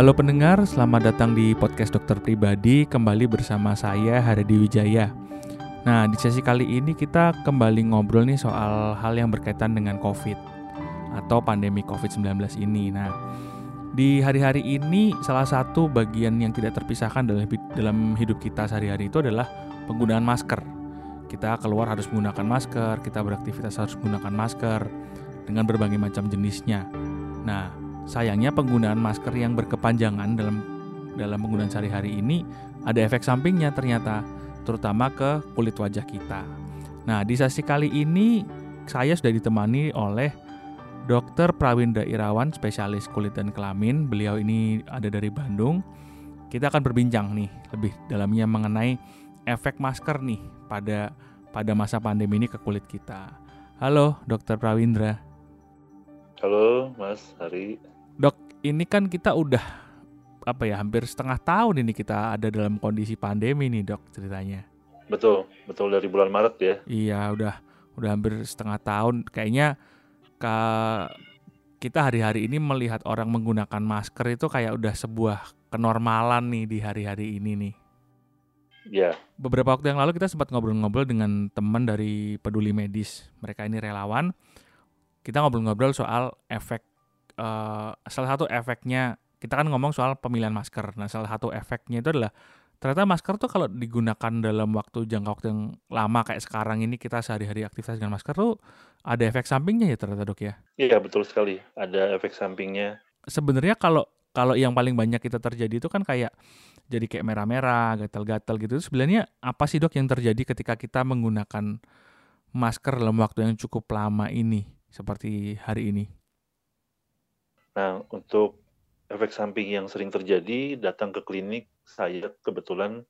Halo pendengar, selamat datang di podcast dokter pribadi kembali bersama saya Haradi Wijaya. Nah, di sesi kali ini kita kembali ngobrol nih soal hal yang berkaitan dengan COVID atau pandemi COVID-19 ini. Nah, di hari-hari ini salah satu bagian yang tidak terpisahkan dalam hidup kita sehari-hari itu adalah penggunaan masker. Kita keluar harus menggunakan masker, kita beraktivitas harus menggunakan masker dengan berbagai macam jenisnya. Nah, sayangnya penggunaan masker yang berkepanjangan dalam dalam penggunaan sehari-hari ini ada efek sampingnya ternyata, terutama ke kulit wajah kita. Nah, di sesi kali ini saya sudah ditemani oleh Dr. Prawindra Irawan, spesialis kulit dan kelamin. Beliau ini ada dari Bandung. Kita akan berbincang nih lebih dalamnya mengenai efek masker nih pada pada masa pandemi ini ke kulit kita. Halo, Dr. Prawindra. Halo, Mas Hari ini kan kita udah apa ya hampir setengah tahun ini kita ada dalam kondisi pandemi nih dok ceritanya. Betul, betul dari bulan Maret ya. Iya udah udah hampir setengah tahun kayaknya ke kita hari-hari ini melihat orang menggunakan masker itu kayak udah sebuah kenormalan nih di hari-hari ini nih. Ya. Beberapa waktu yang lalu kita sempat ngobrol-ngobrol dengan teman dari Peduli Medis. Mereka ini relawan. Kita ngobrol-ngobrol soal efek uh, salah satu efeknya kita kan ngomong soal pemilihan masker. Nah, salah satu efeknya itu adalah ternyata masker tuh kalau digunakan dalam waktu jangka waktu yang lama kayak sekarang ini kita sehari-hari aktivitas dengan masker tuh ada efek sampingnya ya ternyata dok ya? Iya betul sekali ada efek sampingnya. Sebenarnya kalau kalau yang paling banyak kita terjadi itu kan kayak jadi kayak merah-merah, gatal-gatal gitu. Sebenarnya apa sih dok yang terjadi ketika kita menggunakan masker dalam waktu yang cukup lama ini seperti hari ini? Nah, untuk efek samping yang sering terjadi, datang ke klinik, saya kebetulan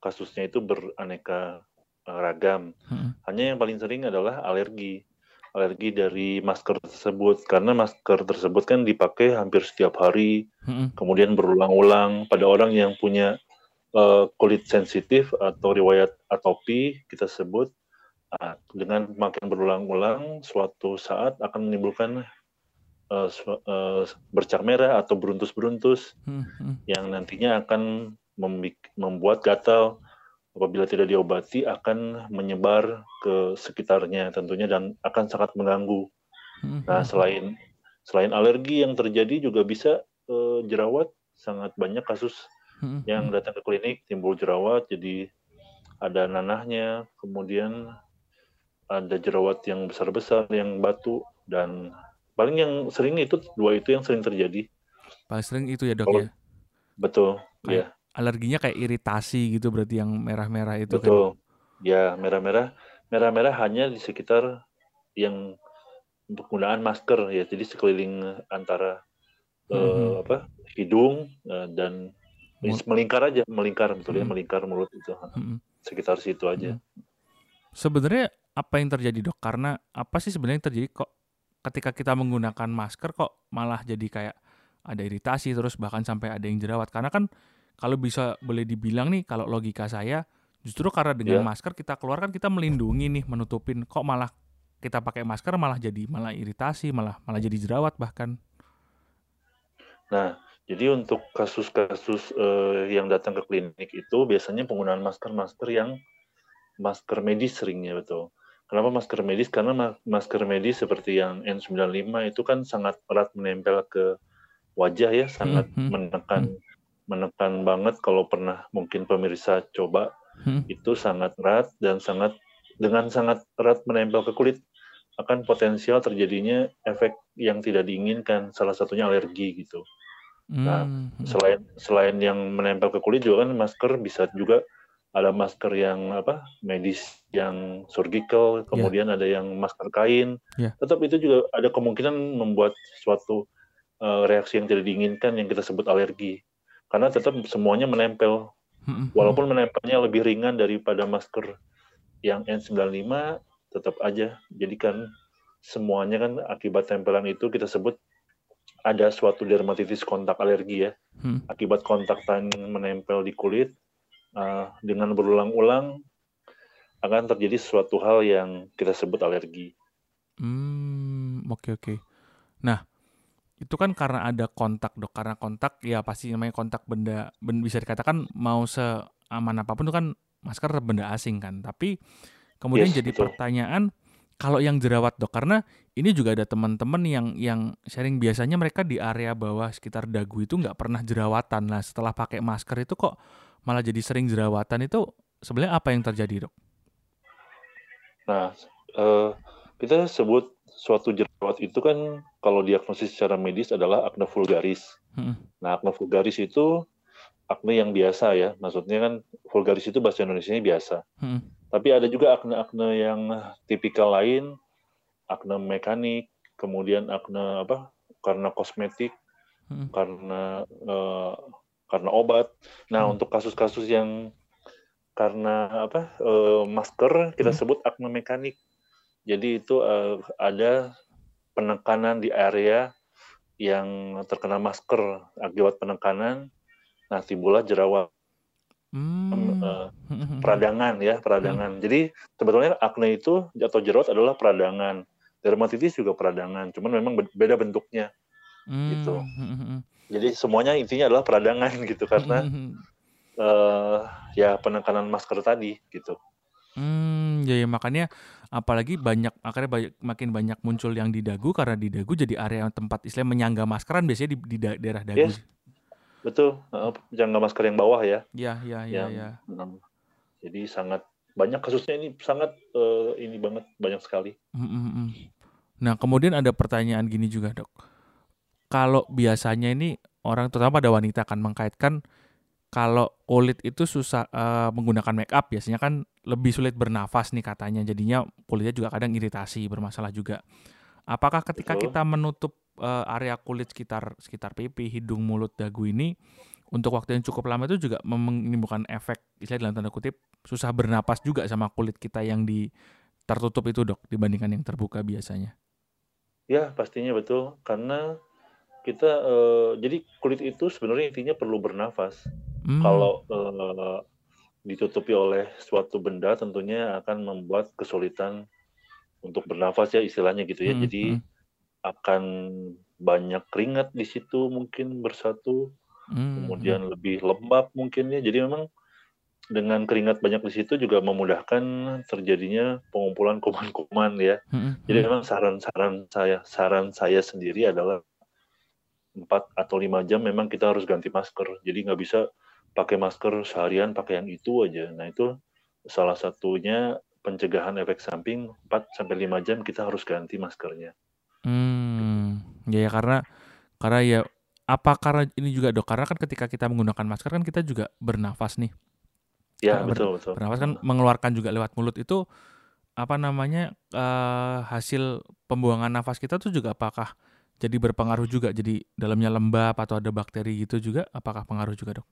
kasusnya itu beraneka eh, ragam. Hmm. Hanya yang paling sering adalah alergi. Alergi dari masker tersebut. Karena masker tersebut kan dipakai hampir setiap hari, hmm. kemudian berulang-ulang. Pada orang yang punya uh, kulit sensitif atau riwayat atopi, kita sebut, uh, dengan makin berulang-ulang, suatu saat akan menimbulkan uh, uh, bercak merah atau beruntus-beruntus hmm, hmm. yang nantinya akan membuat gatal apabila tidak diobati akan menyebar ke sekitarnya tentunya dan akan sangat mengganggu. Hmm, nah hmm. selain selain alergi yang terjadi juga bisa uh, jerawat sangat banyak kasus hmm. yang hmm. datang ke klinik timbul jerawat jadi ada nanahnya kemudian ada jerawat yang besar-besar yang batu dan paling yang sering itu dua itu yang sering terjadi paling sering itu ya dok oh, ya betul kayak ya alerginya kayak iritasi gitu berarti yang merah-merah itu kan? betul kan? ya merah-merah merah-merah hanya di sekitar yang untuk penggunaan masker ya jadi sekeliling antara mm -hmm. uh, apa hidung uh, dan Mul melingkar aja melingkar betul ya melingkar mulut itu mm -hmm. sekitar situ aja mm -hmm. sebenarnya apa yang terjadi dok karena apa sih sebenarnya yang terjadi kok ketika kita menggunakan masker kok malah jadi kayak ada iritasi terus bahkan sampai ada yang jerawat. Karena kan kalau bisa boleh dibilang nih kalau logika saya justru karena dengan yeah. masker kita keluar kan kita melindungi nih menutupin. Kok malah kita pakai masker malah jadi malah iritasi malah malah jadi jerawat bahkan. Nah jadi untuk kasus-kasus uh, yang datang ke klinik itu biasanya penggunaan masker-masker yang masker medis seringnya betul Kenapa masker medis? Karena masker medis seperti yang N95 itu kan sangat erat menempel ke wajah ya, sangat hmm, hmm, menekan hmm. menekan banget kalau pernah mungkin pemirsa coba hmm. itu sangat erat dan sangat dengan sangat erat menempel ke kulit akan potensial terjadinya efek yang tidak diinginkan, salah satunya alergi gitu. Nah, hmm. selain selain yang menempel ke kulit juga kan masker bisa juga ada masker yang apa medis yang surgical, kemudian yeah. ada yang masker kain. Yeah. Tetap itu juga ada kemungkinan membuat suatu uh, reaksi yang tidak diinginkan yang kita sebut alergi. Karena tetap semuanya menempel. Walaupun menempelnya lebih ringan daripada masker yang N95, tetap aja. Jadi kan semuanya kan akibat tempelan itu kita sebut ada suatu dermatitis kontak alergi ya. Hmm. Akibat kontak tangan menempel di kulit, uh, dengan berulang-ulang akan terjadi suatu hal yang kita sebut alergi. Hmm, oke okay, oke. Okay. Nah, itu kan karena ada kontak dok karena kontak ya pasti namanya kontak benda, benda bisa dikatakan mau seaman apa pun itu kan masker benda asing kan tapi kemudian yes, jadi betul. pertanyaan kalau yang jerawat dok karena ini juga ada teman-teman yang yang sharing biasanya mereka di area bawah sekitar dagu itu nggak pernah jerawatan nah setelah pakai masker itu kok malah jadi sering jerawatan itu sebenarnya apa yang terjadi dok? Nah uh, kita sebut suatu jerawat itu kan kalau diagnosis secara medis adalah akne vulgaris. Hmm. Nah akne vulgaris itu akne yang biasa ya, maksudnya kan vulgaris itu bahasa Indonesia biasa. Hmm. Tapi ada juga akne-akne yang tipikal lain, akne mekanik, kemudian akne apa? Karena kosmetik, hmm. karena uh, karena obat. Nah, hmm. untuk kasus-kasus yang karena apa? Uh, masker kita hmm. sebut akne mekanik. Jadi itu uh, ada penekanan di area yang terkena masker akibat penekanan Nah, timbullah jerawat hmm. uh, peradangan ya, peradangan. Hmm. Jadi sebetulnya akne itu atau jerawat adalah peradangan. Dermatitis juga peradangan, cuman memang beda bentuknya. Hmm. Gitu. Jadi semuanya intinya adalah peradangan gitu karena uh, ya penekanan masker tadi gitu. Hmm, ya, ya makanya apalagi banyak akhirnya banyak, makin banyak muncul yang di dagu karena di dagu jadi area tempat istilah menyangga maskeran biasanya di, di daerah dagu. Yes. Betul, jangan masker yang bawah ya. Iya, iya, iya. Ya. Jadi sangat banyak kasusnya ini sangat uh, ini banget banyak sekali. Nah kemudian ada pertanyaan gini juga dok. Kalau biasanya ini orang terutama pada wanita akan mengkaitkan kalau kulit itu susah uh, menggunakan make up biasanya kan lebih sulit bernafas nih katanya jadinya kulitnya juga kadang iritasi bermasalah juga. Apakah ketika Betul. kita menutup uh, area kulit sekitar sekitar pipi, hidung, mulut, dagu ini untuk waktu yang cukup lama itu juga menimbulkan efek istilah dalam tanda kutip susah bernapas juga sama kulit kita yang di tertutup itu dok dibandingkan yang terbuka biasanya. Ya pastinya betul karena kita uh, jadi kulit itu sebenarnya intinya perlu bernafas. Hmm. Kalau uh, ditutupi oleh suatu benda tentunya akan membuat kesulitan untuk bernafas ya istilahnya gitu ya. Hmm. Jadi hmm akan banyak keringat di situ mungkin bersatu, hmm. kemudian lebih lembab mungkin ya. Jadi memang dengan keringat banyak di situ juga memudahkan terjadinya pengumpulan kuman-kuman ya. Hmm. Jadi memang saran-saran saya saran saya sendiri adalah 4 atau lima jam memang kita harus ganti masker. Jadi nggak bisa pakai masker seharian pakai yang itu aja. Nah itu salah satunya pencegahan efek samping 4 sampai lima jam kita harus ganti maskernya. Hmm, ya, ya karena karena ya apa karena ini juga dok karena kan ketika kita menggunakan masker kan kita juga bernafas nih. Ya ber, betul betul. Bernafas kan mengeluarkan juga lewat mulut itu apa namanya uh, hasil pembuangan nafas kita tuh juga apakah jadi berpengaruh juga jadi dalamnya lembab atau ada bakteri gitu juga apakah pengaruh juga dok?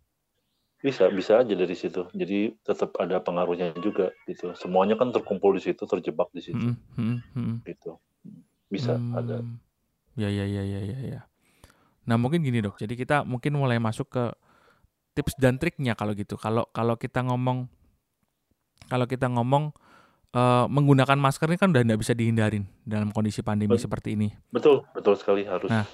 Bisa bisa aja dari situ. Jadi tetap ada pengaruhnya juga gitu. Semuanya kan terkumpul di situ terjebak di situ. Hmm, hmm. Gitu bisa hmm. ada. Ya ya ya ya ya ya. Nah mungkin gini dok, jadi kita mungkin mulai masuk ke tips dan triknya kalau gitu. Kalau kalau kita ngomong kalau kita ngomong uh, menggunakan masker ini kan udah tidak bisa dihindarin dalam kondisi pandemi betul. seperti ini. Betul, betul sekali harus. Nah,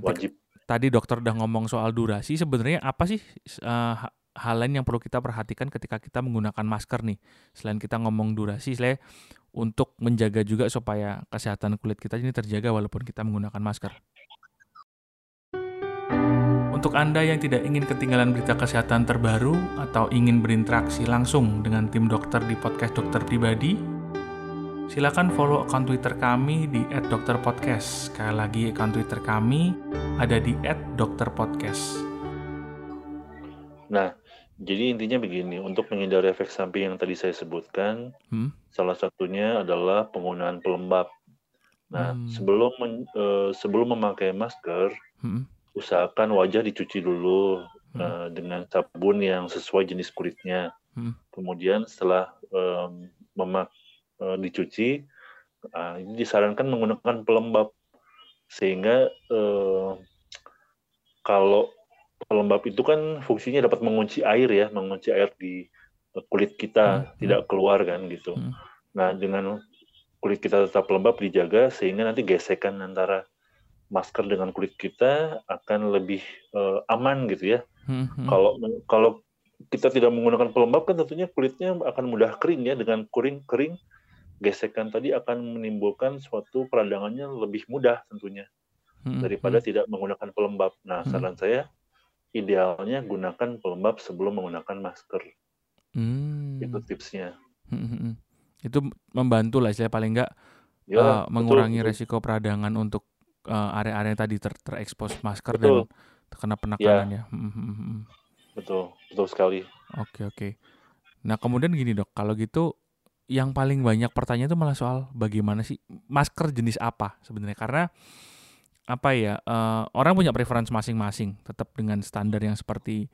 wajib. Tadi dokter udah ngomong soal durasi, sebenarnya apa sih uh, hal lain yang perlu kita perhatikan ketika kita menggunakan masker nih? Selain kita ngomong durasi, selain untuk menjaga juga supaya kesehatan kulit kita ini terjaga walaupun kita menggunakan masker. Untuk Anda yang tidak ingin ketinggalan berita kesehatan terbaru atau ingin berinteraksi langsung dengan tim dokter di podcast dokter pribadi, silakan follow akun Twitter kami di @dokterpodcast. Sekali lagi akun Twitter kami ada di @dokterpodcast. Nah, jadi intinya begini, untuk menghindari efek samping yang tadi saya sebutkan, hmm? salah satunya adalah penggunaan pelembab. Nah, hmm. sebelum men, uh, sebelum memakai masker, hmm? Usahakan wajah dicuci dulu hmm. uh, dengan sabun yang sesuai jenis kulitnya. Hmm. Kemudian setelah um, memak uh, dicuci, uh, ini disarankan menggunakan pelembab sehingga uh, kalau pelembab itu kan fungsinya dapat mengunci air ya, mengunci air di kulit kita hmm. hmm. tidak keluar kan gitu. Hmm. Nah dengan kulit kita tetap lembab dijaga sehingga nanti gesekan antara masker dengan kulit kita akan lebih uh, aman gitu ya. Hmm, hmm. Kalau kalau kita tidak menggunakan pelembab kan tentunya kulitnya akan mudah kering ya dengan kering kering gesekan tadi akan menimbulkan suatu peradangannya lebih mudah tentunya Hmm, daripada hmm. tidak menggunakan pelembab. Nah, Hmm. saran saya idealnya gunakan pelembab sebelum menggunakan masker. Hmm. Itu tipsnya. Hmm, hmm, hmm. Itu membantu lah istilahnya paling enggak Ya, betul, mengurangi betul. resiko peradangan untuk eh, area-area yang tadi ter terekspos masker Betul. dan terkena penekanan ya. Hmm, hmm, hmm. Betul, betul sekali. Oke oke. Nah kemudian gini dok, kalau gitu yang paling banyak pertanyaan itu malah soal bagaimana sih masker jenis apa sebenarnya karena apa ya eh, orang punya preference masing-masing tetap dengan standar yang seperti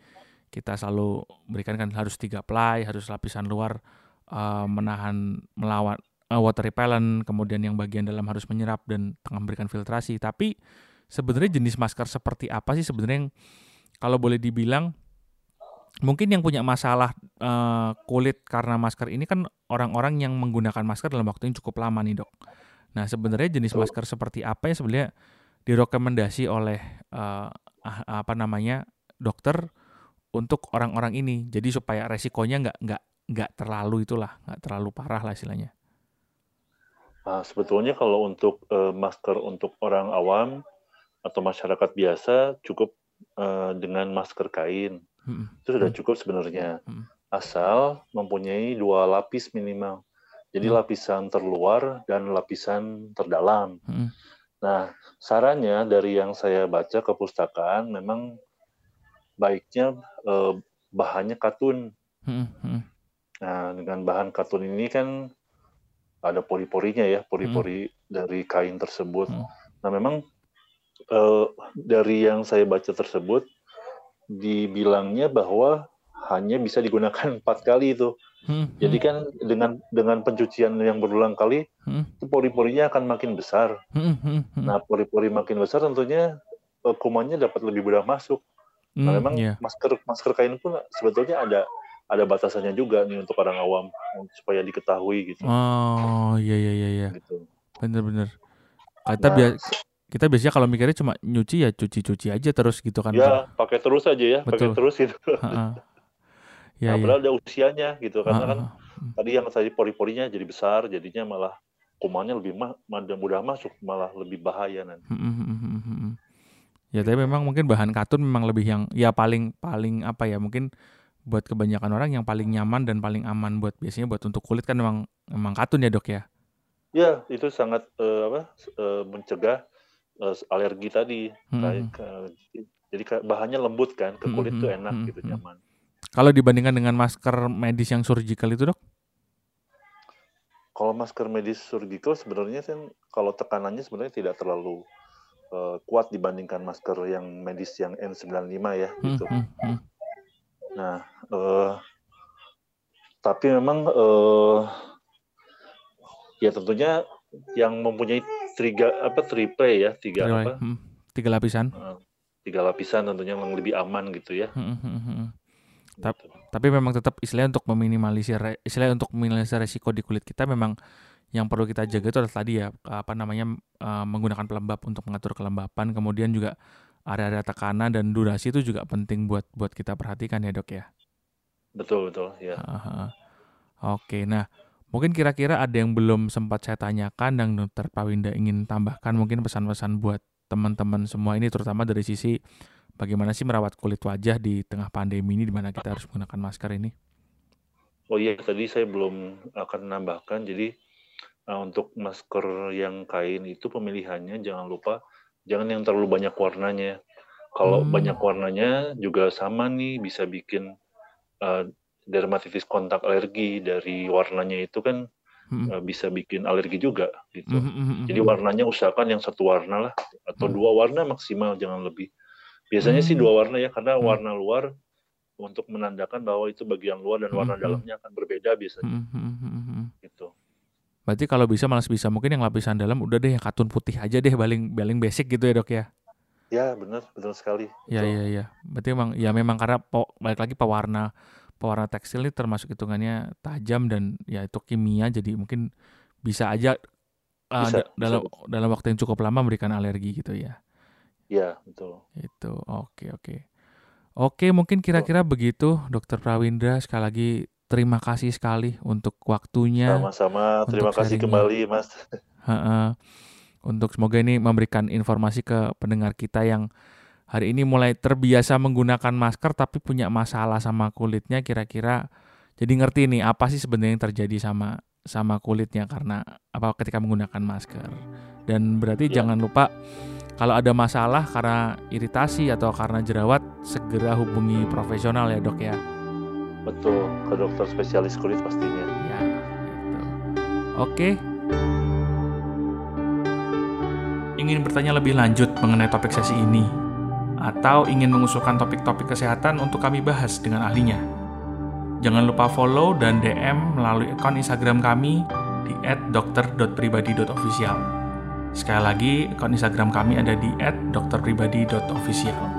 kita selalu berikan kan harus tiga ply harus lapisan luar eh, menahan melawan eh, water repellent kemudian yang bagian dalam harus menyerap dan tengah memberikan filtrasi tapi sebenarnya jenis masker seperti apa sih sebenarnya yang kalau boleh dibilang mungkin yang punya masalah eh, kulit karena masker ini kan orang-orang yang menggunakan masker dalam waktu yang cukup lama nih dok. Nah sebenarnya jenis masker seperti apa yang sebenarnya direkomendasi oleh eh, ah- apa namanya dokter untuk orang-orang ini. Jadi supaya resikonya nggak nggak nggak terlalu itulah nggak terlalu parah lah istilahnya. Nah, sebetulnya kalau untuk eh, masker untuk orang awam atau masyarakat biasa cukup eh, dengan masker kain. Mm-mm. Itu sudah Hmm. cukup sebenarnya. Hmm. Asal mempunyai dua lapis minimal. Jadi Hmm. lapisan terluar dan lapisan terdalam. Mm-mm. Nah, sarannya dari yang saya baca ke pustakaan memang baiknya eh, bahannya katun. Mm-mm. Mm-mm. Nah, dengan bahan katun ini kan ada pori-porinya ya, pori-pori dari kain tersebut. Hmm. Nah, memang eh, dari yang saya baca tersebut dibilangnya bahwa hanya bisa digunakan empat kali itu. Mm-mm. Jadi kan dengan dengan pencucian yang berulang kali, Mm-mm. itu pori-porinya akan makin besar. Mm-mm. Mm-mm. Nah, pori-pori makin besar tentunya eh, kumannya dapat lebih mudah masuk. Nah, Mm, memang iya. masker masker kain pun sebetulnya ada ada batasannya juga nih untuk orang awam supaya diketahui gitu. Oh iya iya iya iya. gitu. Bener-bener. Kita Nah, bia- kita biasanya kalau mikirnya cuma nyuci ya cuci-cuci aja terus gitu kan. ya pakai terus aja ya, pakai terus gitu. Heeh. Ya, nah, ya. padahal ada usianya gitu karena kan Heeh. tadi yang tadi pori-porinya jadi besar, jadinya malah kumannya lebih ma- mudah mudah masuk, malah lebih bahaya nanti. Ya tapi memang mungkin bahan katun memang lebih yang ya paling paling apa ya mungkin buat kebanyakan orang yang paling nyaman dan paling aman buat biasanya buat untuk kulit kan memang memang katun ya dok ya. Ya, itu sangat eh, apa eh, mencegah eh, alergi tadi. Mm, Kayak ke- jadi bahannya lembut kan, ke kulit Mm, tuh mm, enak mm, gitu, mm. nyaman. Kalau dibandingkan dengan masker medis yang surgical itu dok? Kalau masker medis surgical sebenarnya kan kalau tekanannya sebenarnya tidak terlalu eh, kuat dibandingkan masker yang medis yang N95 ya Hmm, gitu. hmm, hmm. Nah, eh, tapi memang eh, ya tentunya yang mempunyai tiga apa triple ya tiga apa hmm, tiga lapisan. eh, tiga lapisan tentunya yang lebih aman gitu ya. Hmm, hmm, hmm. Tap- Gitu. Tapi memang tetap istilahnya untuk meminimalisir istilahnya untuk meminimalisir resiko di kulit kita memang yang perlu kita jaga itu adalah tadi ya apa namanya eh, menggunakan pelembab untuk mengatur kelembapan kemudian juga area-area tekanan dan durasi itu juga penting buat buat kita perhatikan ya dok ya. Betul betul ya. Heeh. Oke, nah mungkin kira-kira ada yang belum sempat saya tanyakan dan dokter Prawinda ingin tambahkan mungkin pesan-pesan buat teman-teman semua ini terutama dari sisi bagaimana sih merawat kulit wajah di tengah pandemi ini di mana kita harus menggunakan masker ini. Oh iya tadi saya belum akan menambahkan jadi eh, untuk masker yang kain itu pemilihannya jangan lupa jangan yang terlalu banyak warnanya. Kalau Hmm. banyak warnanya juga sama nih bisa bikin eh, dermatitis kontak alergi dari warnanya itu kan Hmm. eh, bisa bikin alergi juga gitu. Hmm, hmm, hmm, Jadi hmm. warnanya usahakan yang satu warna lah atau Hmm. dua warna maksimal jangan lebih. Biasanya sih Hmm. dua warna ya karena Hmm. warna luar untuk menandakan bahwa itu bagian luar dan warna Hmm, hmm. dalamnya akan berbeda biasanya Hmm, hmm, hmm, hmm, hmm. gitu. Berarti kalau bisa malas bisa mungkin yang lapisan dalam udah deh yang katun putih aja deh paling paling basic gitu ya dok ya. Ya benar benar sekali. Ya Betul. ya ya. Berarti emang ya memang karena po, balik lagi pewarna pewarna tekstil ini termasuk hitungannya tajam dan ya itu kimia jadi mungkin bisa aja uh, Bisa, dalam bisa. dalam waktu yang cukup lama memberikan alergi gitu ya. Ya, betul. Itu. Oke, oke. Oke, mungkin kira-kira begitu Dokter Prawindra sekali lagi terima kasih sekali untuk waktunya. Sama-sama. Terima kasih kembali, Mas. Untuk semoga ini memberikan informasi ke pendengar kita yang hari ini mulai terbiasa menggunakan masker tapi punya masalah sama kulitnya kira-kira jadi ngerti nih apa sih sebenarnya yang terjadi sama sama kulitnya karena apa ketika menggunakan masker. Dan berarti ya. jangan lupa kalau ada masalah karena iritasi atau karena jerawat segera hubungi profesional ya, Dok ya. Betul, ke dokter spesialis kulit pastinya. Ya. Oke. Ingin bertanya lebih lanjut mengenai topik sesi ini atau ingin mengusulkan topik-topik kesehatan untuk kami bahas dengan ahlinya. Jangan lupa follow dan DM melalui akun Instagram kami di @dokter.pribadi.official. Sekali lagi, akun Instagram kami ada di @dokterpribadi.official.